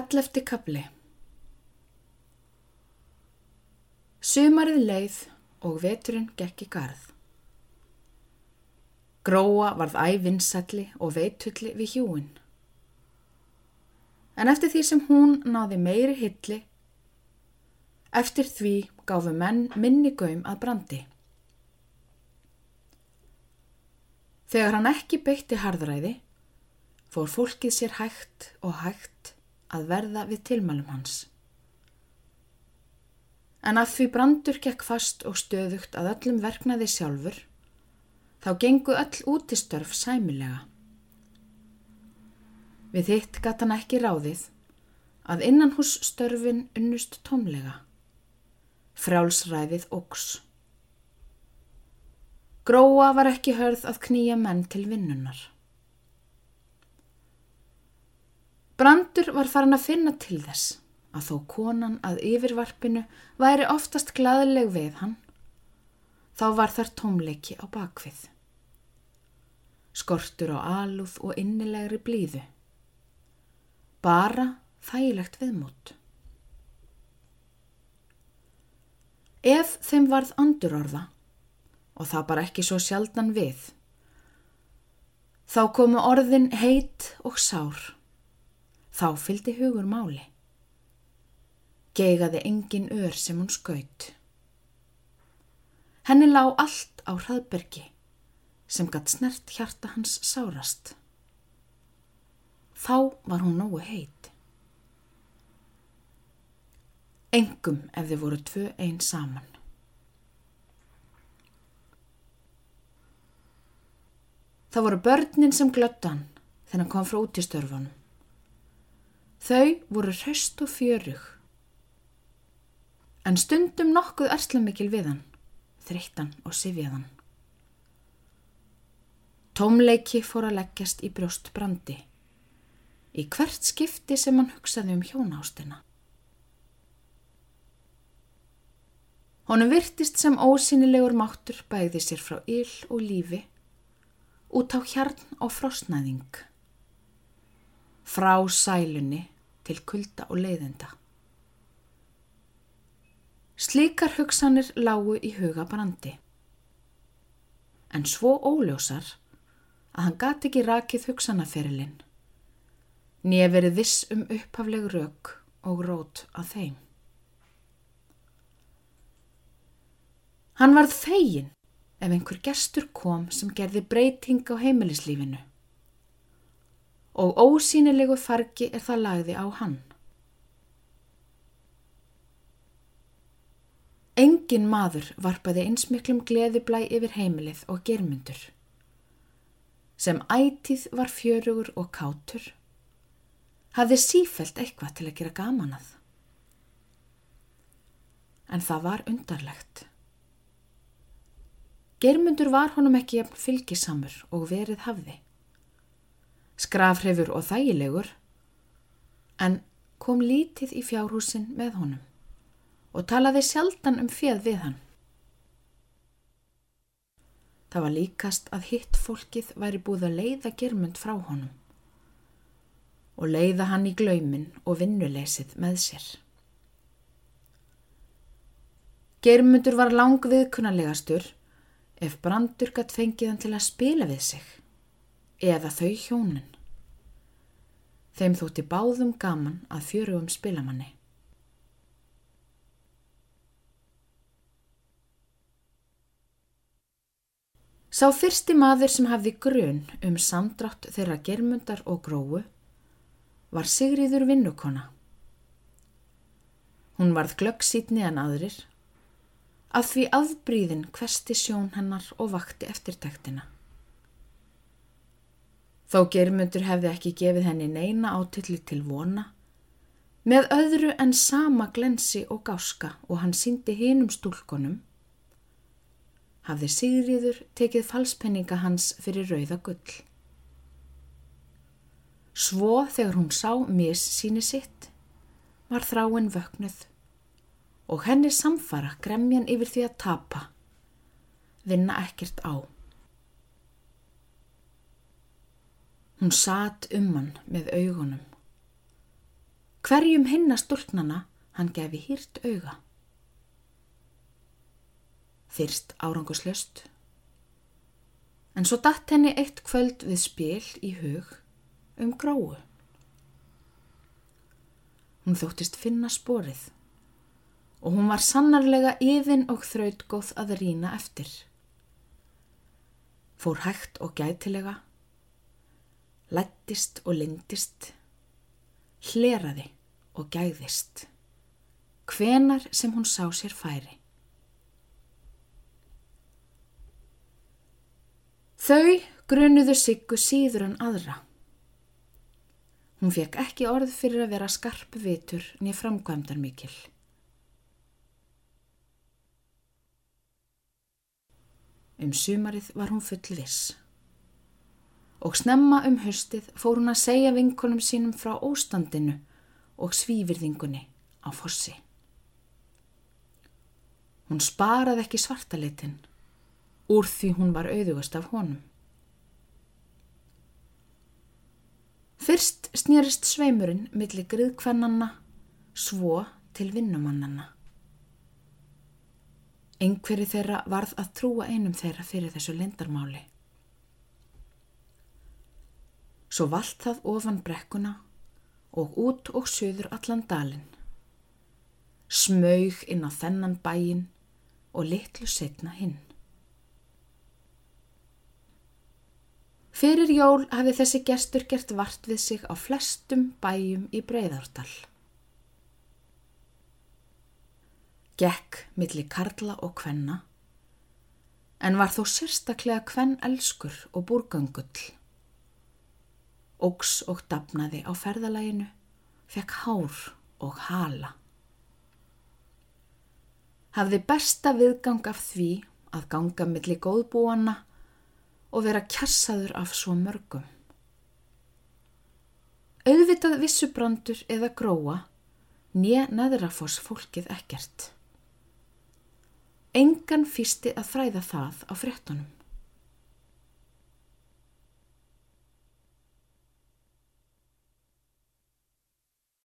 Ellefti kapli Sumarið leið og veturinn gekk í garð. Gróa varð ævinsalli og veitulli við hjúin. En eftir því sem hún náði meiri hilli, eftir því gáfu menn minni gaum að brandi. Þegar hann ekki beitti harðræði, fór fólkið sér hægt og hægt að verða við tilmælum hans. En að því brandur gekk fast og stöðugt að öllum verknaði sjálfur, þá gengu öll útistörf sæmilega. Við hitt gatt hann ekki ráðið að innan hús störfin unnust tómlega. Frjálsræðið ógs. Gróa var ekki hörð að knýja menn til vinnunar. Brandur var farin að finna til þess að þó konan að yfirvarpinu væri oftast glaðileg við hann, þá var þar tómleiki á bakvið. Skortur á alúð og innilegri blíðu. Bara þægilegt viðmót. Ef þeim varð andurorða, og það bara ekki svo sjaldan við, þá komu orðin heit og sár. Þá fyldi hugur máli. Geigaði engin ör sem hún skaut. Henni lá allt á hraðbergi sem gatt snert hjarta hans sárast. Þá var hún nógu heit. Engum ef þið voru tvö einn saman. Það voru börnin sem glöttan þegar hann kom frá út í störfunum. Þau voru hraust og fjörug. En stundum nokkuð erslamikil við hann, þreyttan og sifjaðan. Tómleiki fór að leggjast í brjóst brandi, í hvert skipti sem hann hugsaði um hjónástina. Honum virtist sem ósynilegur máttur bæði sér frá yll og lífi, út á hjarn og frosnæðing frá sælunni til kulda og leiðenda. Slíkar hugsanir lágu í huga brandi. En svo óljósar að hann gati ekki rakið hugsanaferilinn, nýja verið viss um upphafleg rauk og rót að þeim. Hann varð fegin ef einhver gestur kom sem gerði breyting á heimilislífinu og ósýnilegu fargi er það lagði á hann. Engin maður varpaði einsmiklum gleðiblæ yfir heimilið og germyndur. Sem ætið var fjörugur og kátur, hafði sífelt eitthvað til að gera gaman að. En það var undarlegt. Germyndur var honum ekki fylgisamur og verið hafði skrafhrifur og þægilegur, en kom lítið í fjárhúsin með honum og talaði sjaldan um fjöð við hann. Það var líkast að hitt fólkið væri búið að leiða germund frá honum og leiða hann í glaumin og vinnuleysið með sér. Germundur var langviðkunarlegastur ef brandur gætt fengið hann til að spila við sig eða þau hjónin. Þeim þótti báðum gaman að fjörugum spilamanni. Sá fyrsti maður sem hafði grun um samdrátt þeirra germundar og gróu var Sigriður vinnukona. Hún varð glöggsýtni en aðrir, að því aðbríðin hvesti sjón hennar og vakti eftirtæktina. Þó germundur hefði ekki gefið henni neina átilli til vona, með öðru en sama glensi og gáska og hann síndi hinum stúlkonum, hafði Sigriður tekið falspenninga hans fyrir rauða gull. Svo þegar hún sá mis síni sitt, var þráinn vögnuð og henni samfara gremjan yfir því að tapa, vinna ekkert á. Hún satt um hann með augunum. Hverjum hinna stúlknana hann gefi hýrt auga. Fyrst áranguslöst. En svo datt henni eitt kvöld við spil í hug um gróu. Hún þóttist finna sporið og hún var sannarlega yfin og þrautgóð að rína eftir. Fór hægt og gætilega, lættist og lindist, hleraði og gæðist, hvenar sem hún sá sér færi. Þau grunuðu Siggu síður en aðra. Hún fekk ekki orð fyrir að vera skarp vitur niður framkvæmdar mikil. Um sumarið var hún full viss. Og snemma um höstið fór hún að segja vinkonum sínum frá óstandinu og svívirðingunni á fossi. Hún sparaði ekki svartalitin úr því hún var auðugast af honum. Fyrst snýrist sveimurinn millir griðkvennanna svo til vinnumannanna. Engveri þeirra varð að trúa einum þeirra fyrir þessu lindarmáli. Svo vald það ofan brekkuna og út og söður allan dalin. Smaug inn á þennan bæin og litlu setna hinn. Fyrir jól hafi þessi gestur gert vart við sig á flestum bæjum í Breiðardal. Gekk millir karla og kvenna, en var þó sérstaklega kvenn elskur og búrgangull. Ógs og dapnaði á ferðalæginu, fekk hár og hala. Hafði besta viðgang af því að ganga millir góðbúana og vera kjassaður af svo mörgum. Auðvitað vissubrandur eða gróa, nýja neðrafoss fólkið ekkert. Engan fýsti að fræða það á frettunum.